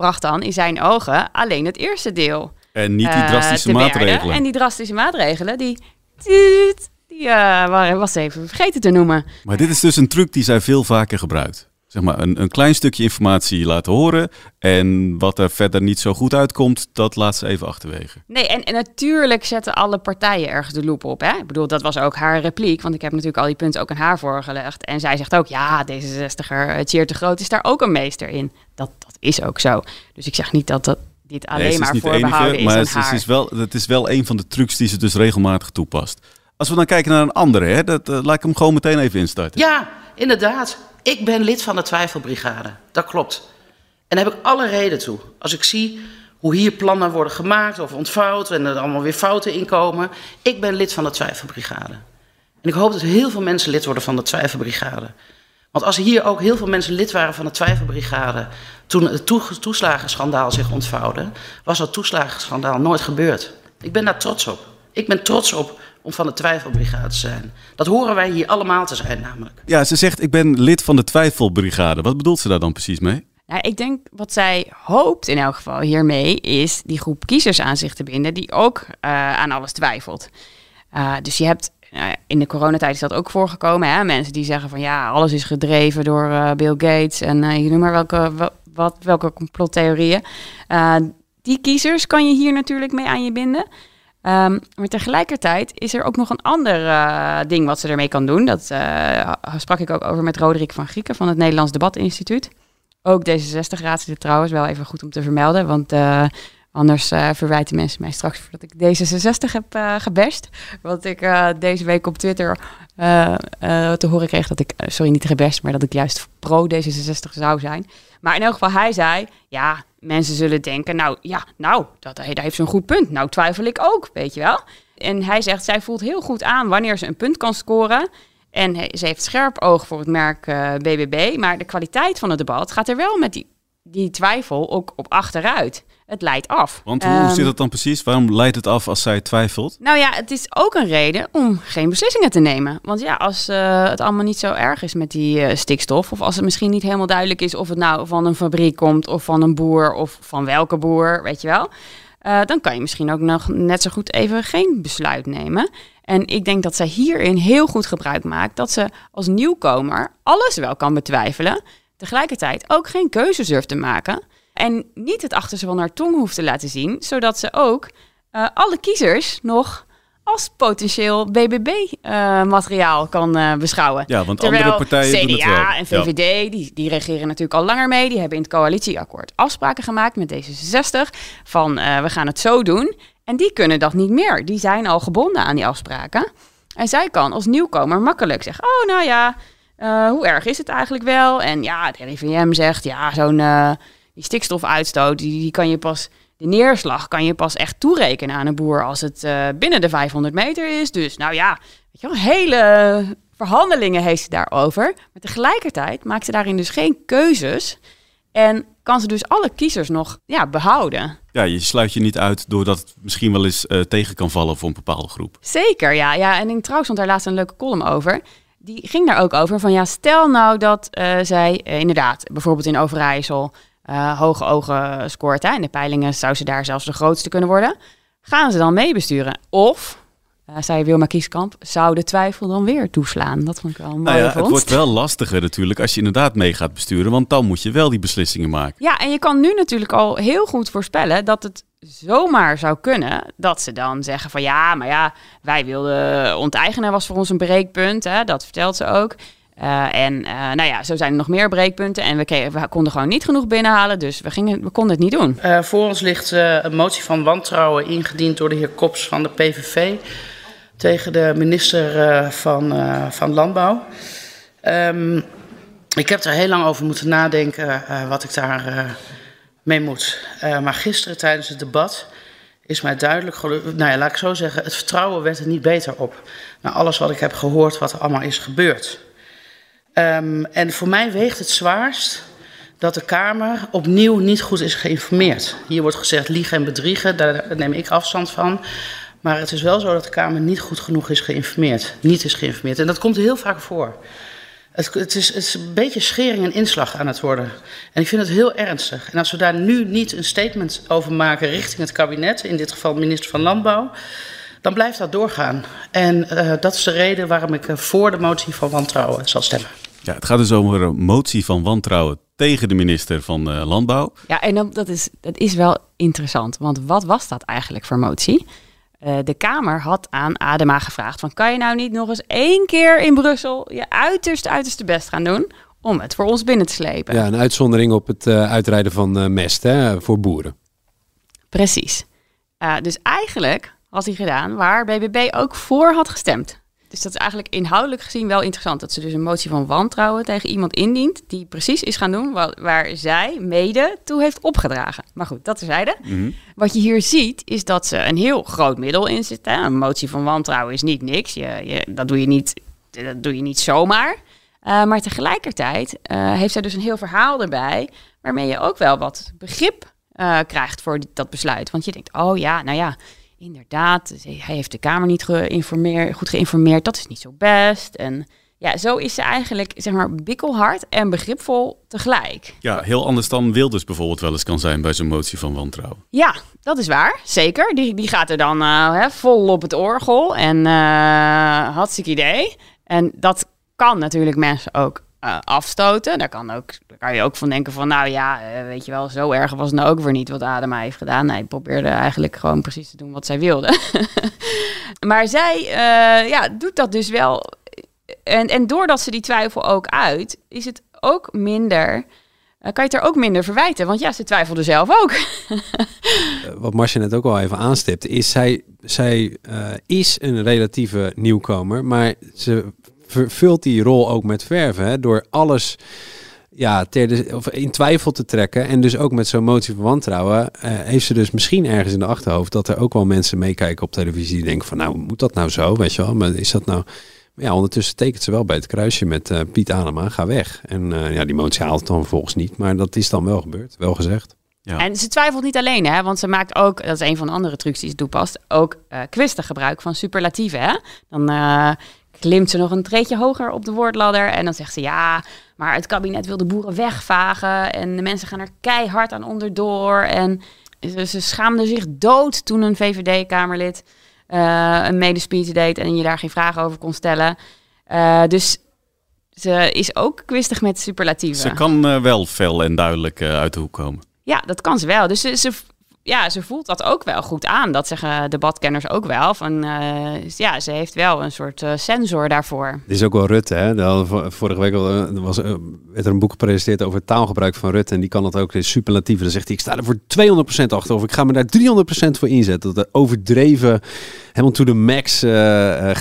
bracht dan in zijn ogen alleen het eerste deel. En niet die drastische uh, maatregelen. En die drastische maatregelen, die, die, uh, was even vergeten te noemen. Maar dit is dus een truc die zij veel vaker gebruikt zeg maar, een, een klein stukje informatie laten horen. En wat er verder niet zo goed uitkomt, dat laat ze even achterwege. Nee, en, en natuurlijk zetten alle partijen ergens de loep op. Hè? Ik bedoel, dat was ook haar repliek. Want ik heb natuurlijk al die punten ook aan haar voorgelegd. En zij zegt ook, ja, D66er, Tjeer de Groot is daar ook een meester in. Dat, dat is ook zo. Dus ik zeg niet dat dat dit alleen nee, maar voorbehouden is maar het, is, is wel, het is wel een van de trucs die ze dus regelmatig toepast. Als we dan kijken naar een andere, hè, dat, uh, laat ik hem gewoon meteen even instarten. Ja, inderdaad. Ik ben lid van de Twijfelbrigade. Dat klopt. En daar heb ik alle reden toe. Als ik zie hoe hier plannen worden gemaakt of ontvouwd en er allemaal weer fouten in komen. Ik ben lid van de Twijfelbrigade. En ik hoop dat heel veel mensen lid worden van de Twijfelbrigade. Want als hier ook heel veel mensen lid waren van de Twijfelbrigade. toen het toeslagenschandaal zich ontvouwde. was dat toeslagenschandaal nooit gebeurd. Ik ben daar trots op. Ik ben trots op om van de twijfelbrigade te zijn. Dat horen wij hier allemaal te zijn namelijk. Ja, ze zegt ik ben lid van de twijfelbrigade. Wat bedoelt ze daar dan precies mee? Nou, ik denk wat zij hoopt in elk geval hiermee is die groep kiezers aan zich te binden die ook uh, aan alles twijfelt. Uh, dus je hebt uh, in de coronatijd is dat ook voorgekomen. Hè? Mensen die zeggen van ja, alles is gedreven door Bill Gates en je noem maar welke, wat, welke complottheorieën. die kiezers kan je hier natuurlijk mee aan je binden. Um, maar tegelijkertijd is er ook nog een ander ding wat ze ermee kan doen. Dat sprak ik ook over met Roderick van Grieken van het Nederlands Debatinstituut. Ook D66-raadslid trouwens, wel even goed om te vermelden. Want anders verwijten mensen mij straks dat ik D66 heb gebest. Want ik deze week op Twitter te horen kreeg dat ik, sorry niet gebest, maar dat ik juist pro D66 zou zijn. Maar in elk geval, hij zei, ja, mensen zullen denken, nou ja, nou, dat, daar heeft een goed punt. Nou twijfel ik ook, weet je wel. En hij zegt, zij voelt heel goed aan wanneer ze een punt kan scoren. En ze heeft scherp oog voor het merk uh, eh, BBB. Maar de kwaliteit van het debat gaat er wel met die, die twijfel ook op achteruit het leidt af. Want hoe um, zit het dan precies? Waarom leidt het af als zij twijfelt? Nou ja, het is ook een reden om geen beslissingen te nemen. Want ja, als uh, het allemaal niet zo erg is met die uh, stikstof, of als het misschien niet helemaal duidelijk is of het nou van een fabriek komt, of van een boer, of van welke boer, weet je wel. Uh, dan kan je misschien ook nog net zo goed even geen besluit nemen. En ik denk dat zij hierin heel goed gebruik maakt dat ze als nieuwkomer alles wel kan betwijfelen. Tegelijkertijd ook geen keuzes durft te maken. En niet het achterste van haar tong hoeft te laten zien, zodat ze ook uh, alle kiezers nog als potentieel BBB-materiaal uh, kan uh, beschouwen. Ja, want Terwijl andere partijen CDA doen het wel. en VVD, ja. die, die regeren natuurlijk al langer mee. Die hebben in het coalitieakkoord afspraken gemaakt met D66 van we gaan het zo doen. En die kunnen dat niet meer. Die zijn al gebonden aan die afspraken. En zij kan als nieuwkomer makkelijk zeggen, oh nou ja, hoe erg is het eigenlijk wel? En ja, de RIVM zegt, ja, zo'n die stikstofuitstoot, die, die kan je pas, de neerslag kan je pas echt toerekenen aan een boer als het uh, binnen de 500 meter is. Dus nou ja, weet je wel, hele verhandelingen heeft ze daarover. Maar tegelijkertijd maakt ze daarin dus geen keuzes. En kan ze dus alle kiezers nog ja, behouden. Ja, je sluit je niet uit doordat het misschien wel eens uh, tegen kan vallen voor een bepaalde groep. Zeker, ja. ja. En in Trouw stond daar laatst een leuke column over. Die ging daar ook over van ja, stel nou dat uh, zij uh, inderdaad bijvoorbeeld in Overijssel uh, hoge ogen scoort. Hè. In de peilingen zou ze daar zelfs de grootste kunnen worden. Gaan ze dan meebesturen? Of, uh, zei Wilma Kieskamp, zou de twijfel dan weer toeslaan? Dat vond ik wel mooi nou ja, Het wordt wel lastiger natuurlijk als je inderdaad mee gaat besturen. Want dan moet je wel die beslissingen maken. Ja, en je kan nu natuurlijk al heel goed voorspellen dat het zomaar zou kunnen dat ze dan zeggen van ja, maar ja, wij wilden onteigenen was voor ons een breekpunt. Hè, dat vertelt ze ook. Uh, en uh, nou ja, zo zijn er nog meer breekpunten. En we, konden gewoon niet genoeg binnenhalen, dus we, gingen, we konden het niet doen. Uh, voor ons ligt een motie van wantrouwen ingediend door de heer Kops van de PVV tegen de minister van, van Landbouw. Um, ik heb er heel lang over moeten nadenken wat ik daar mee moet. maar gisteren tijdens het debat is mij duidelijk. Nou ja, laat ik zo zeggen, het vertrouwen werd er niet beter op. Na alles wat ik heb gehoord, wat er allemaal is gebeurd. Um, en voor mij weegt het zwaarst dat de Kamer opnieuw niet goed is geïnformeerd. Hier wordt gezegd liegen en bedriegen, daar neem ik afstand van. Maar het is wel zo dat de Kamer niet goed genoeg is geïnformeerd. Niet is geïnformeerd. En dat komt heel vaak voor. Het, het, is, een beetje schering en inslag aan het worden. En ik vind het heel ernstig. En als we daar nu niet een statement over maken richting het kabinet, in dit geval minister van Landbouw, dan blijft dat doorgaan. En uh, dat is de reden waarom ik uh, voor de motie van wantrouwen zal stemmen. Ja, het gaat dus over een motie van wantrouwen tegen de minister van uh, Landbouw. Ja, en dan, dat, is, dat is wel interessant. Want wat was dat eigenlijk voor motie? Uh, de Kamer had aan Adema gevraagd van... kan je nou niet nog eens één keer in Brussel je uiterst, uiterste best gaan doen... om het voor ons binnen te slepen? Ja, een uitzondering op het uh, uitrijden van mest hè, voor boeren. Precies. dus eigenlijk had hij gedaan waar BBB ook voor had gestemd. Dus dat is eigenlijk inhoudelijk gezien wel interessant. Dat ze dus een motie van wantrouwen tegen iemand indient. die precies is gaan doen wat, waar zij mede toe heeft opgedragen. Maar goed, dat terzijde. Mm Wat je hier ziet, is dat ze een heel groot middel in zitten. Een motie van wantrouwen is niet niks. Je, je, dat, doe je niet, dat doe je niet zomaar. Uh, maar tegelijkertijd uh, heeft zij dus een heel verhaal erbij. waarmee je ook wel wat begrip uh, krijgt voor dat besluit. Want je denkt, oh ja, nou ja inderdaad, hij heeft de Kamer niet geïnformeerd, goed geïnformeerd, dat is niet zo best. En ja, zo is ze eigenlijk, zeg maar, bikkelhard en begripvol tegelijk. Ja, heel anders dan Wilders bijvoorbeeld wel eens kan zijn bij zo'n motie van wantrouwen. Ja, dat is waar, zeker. Die, die gaat er dan uh, hè, vol op het orgel en uh, hartstikke idee. En dat kan natuurlijk mensen ook uh, afstoten. Daar kan, ook, kan je ook van denken van, nou ja, uh, weet je wel, zo erg was het nou ook weer niet wat Adema heeft gedaan. Nee, probeerde eigenlijk gewoon precies te doen wat zij wilde. maar zij uh, ja, doet dat dus wel. En, en doordat ze die twijfel ook uit, is het ook minder... kan je het er ook minder verwijten. Want ja, ze twijfelde zelf ook. wat Marcia net ook al even aanstipt, is zij, zij is een relatieve nieuwkomer, maar ze vervult die rol ook met verven. Hè, door alles ja, ter de, of in twijfel te trekken. En dus ook met zo'n motie van wantrouwen. Uh, heeft ze dus misschien ergens in de achterhoofd dat er ook wel mensen meekijken op televisie. Die denken van nou, moet dat nou zo? Weet je wel, maar is dat nou. Ja, ondertussen tekent ze wel bij het kruisje met uh, Piet Adema, ga weg. En uh, ja, die motie haalt het dan vervolgens niet. Maar dat is dan wel gebeurd, wel gezegd. Ja. En ze twijfelt niet alleen, hè, want ze maakt ook, dat is een van de andere trucs die ze toepast, ook uh, kwistig gebruik van superlatieven. Hè? Dan uh, klimt ze nog een treetje hoger op de woordladder. En dan zegt ze ja, maar het kabinet wil de boeren wegvagen. En de mensen gaan er keihard aan onderdoor. En ze, ze schaamden zich dood toen een VVD-Kamerlid uh, een medespeech deed en je daar geen vragen over kon stellen. Uh, dus ze is ook kwistig met superlatieven. Ze kan uh, wel fel en duidelijk uit de hoek komen. Ja, dat kan ze wel. Dus ze, ze ja, ze voelt dat ook wel goed aan. Dat zeggen debatkenners ook wel. Van, uh, ja, ze heeft wel een soort uh, sensor daarvoor. Dit is ook wel Rutte. Hè? Vorige week was, uh, werd er een boek gepresenteerd over taalgebruik van Rutte. En die kan dat ook in superlatieven. Dan zegt hij, ik sta er voor 200% achter. Of ik ga me daar 300% voor inzetten. Dat overdreven, helemaal to the max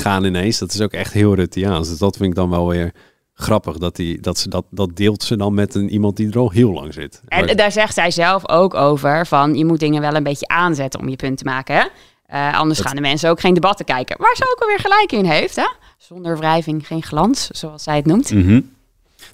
gaan ineens. Dat is ook echt heel Rutteaans. Dus dat vind ik dan wel weer grappig dat, die, dat ze dat, dat deelt ze dan met een, iemand die er al heel lang zit. En maar... daar zegt zij zelf ook over van je moet dingen wel een beetje aanzetten om je punt te maken. Hè? Uh, anders dat... gaan de mensen ook geen debatten kijken. Waar ze ook alweer gelijk in heeft. Hè? Zonder wrijving geen glans, zoals zij het noemt. Mm -hmm.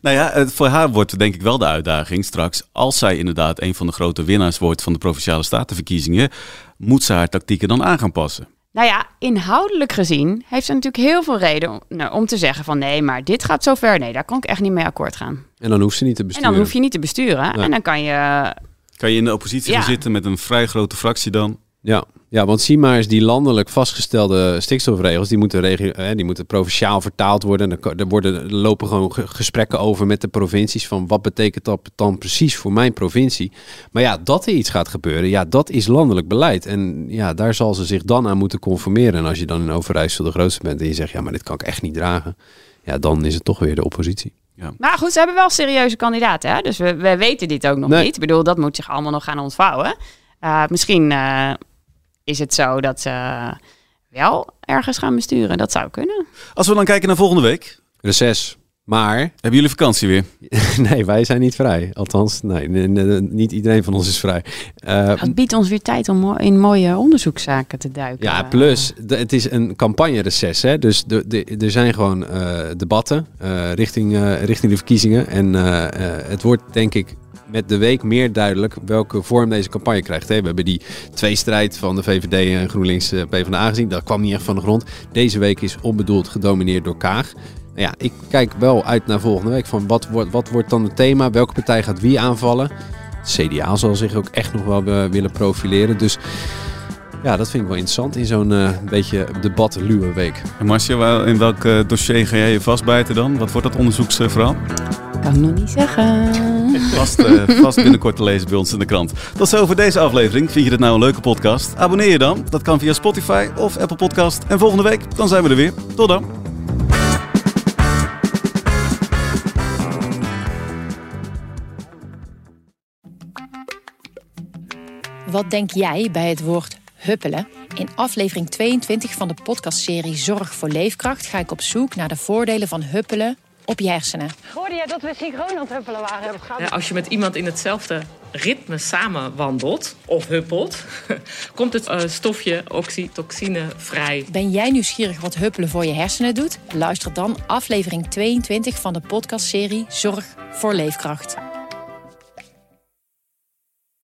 Nou ja, voor haar wordt denk ik wel de uitdaging straks. Als zij inderdaad een van de grote winnaars wordt van de provinciale statenverkiezingen, moet ze haar tactieken dan aan gaan passen. Nou ja, inhoudelijk gezien heeft ze natuurlijk heel veel reden om, nou, om te zeggen van nee, maar dit gaat zo ver. Nee, daar kan ik echt niet mee akkoord gaan. En dan hoeft ze niet te besturen. En dan hoef je niet te besturen. Ja. En dan kan je... Kan je in de oppositie ja. gaan zitten met een vrij grote fractie dan? Ja. ja, want zie maar eens die landelijk vastgestelde stikstofregels, die moeten, regio, eh, die moeten provinciaal vertaald worden. Er, er, worden, er lopen gewoon gesprekken over met de provincies van wat betekent dat dan precies voor mijn provincie. Maar ja, dat er iets gaat gebeuren, ja, dat is landelijk beleid. En ja, daar zal ze zich dan aan moeten conformeren. En als je dan in Overijssel de grootste bent en je zegt, ja, maar dit kan ik echt niet dragen. Ja, dan is het toch weer de oppositie. Ja. Maar goed, ze hebben wel serieuze kandidaten. Hè? Dus we, we weten dit ook nog Nee. niet. Ik bedoel, dat moet zich allemaal nog gaan ontvouwen. Uh, misschien uh, is het zo dat ze wel ergens gaan besturen. Dat zou kunnen. Als we dan kijken naar volgende week. Reces. Maar... Hebben jullie vakantie weer? nee, wij zijn niet vrij. Althans, nee, nee, nee, niet iedereen van ons is vrij. Uh, het biedt ons weer tijd om in mooie onderzoekszaken te duiken. Ja, plus, de, het is een campagne-reces. Hè? Dus de, de, er zijn gewoon uh, debatten uh, richting, richting de verkiezingen. En het wordt, denk ik, met de week meer duidelijk welke vorm deze campagne krijgt. We hebben die tweestrijd van de VVD en GroenLinks PvdA gezien. Dat kwam niet echt van de grond. Deze week is onbedoeld gedomineerd door Kaag. Nou ja, ik kijk wel uit naar volgende week van wat wordt, wat wordt dan het thema? Welke partij gaat wie aanvallen? CDA zal zich ook echt nog wel willen profileren. Dus ja, dat vind ik wel interessant in zo'n uh, beetje debat-luwe week. En Marcia, in welk dossier ga jij je vastbijten dan? Wat wordt dat onderzoeksverhaal? Kan ik nog niet zeggen. Vast, uh, vast binnenkort te lezen bij ons in de krant. Tot zo voor deze aflevering. Vind je dit nou een leuke podcast? Abonneer je dan. Dat kan via Spotify of Apple Podcast. En volgende week dan zijn we er weer. Tot dan. Wat denk jij bij het woord huppelen? In aflevering 22 van de podcastserie Zorg voor Leefkracht ga ik op zoek naar de voordelen van huppelen op je hersenen. Hoorde jij dat we synchroon aan het huppelen waren? Ja, als je met iemand in hetzelfde ritme samen wandelt of huppelt, komt het uh, stofje oxytocine vrij. Ben jij nieuwsgierig wat huppelen voor je hersenen doet? Luister dan aflevering 22 van de podcastserie Zorg voor Leefkracht.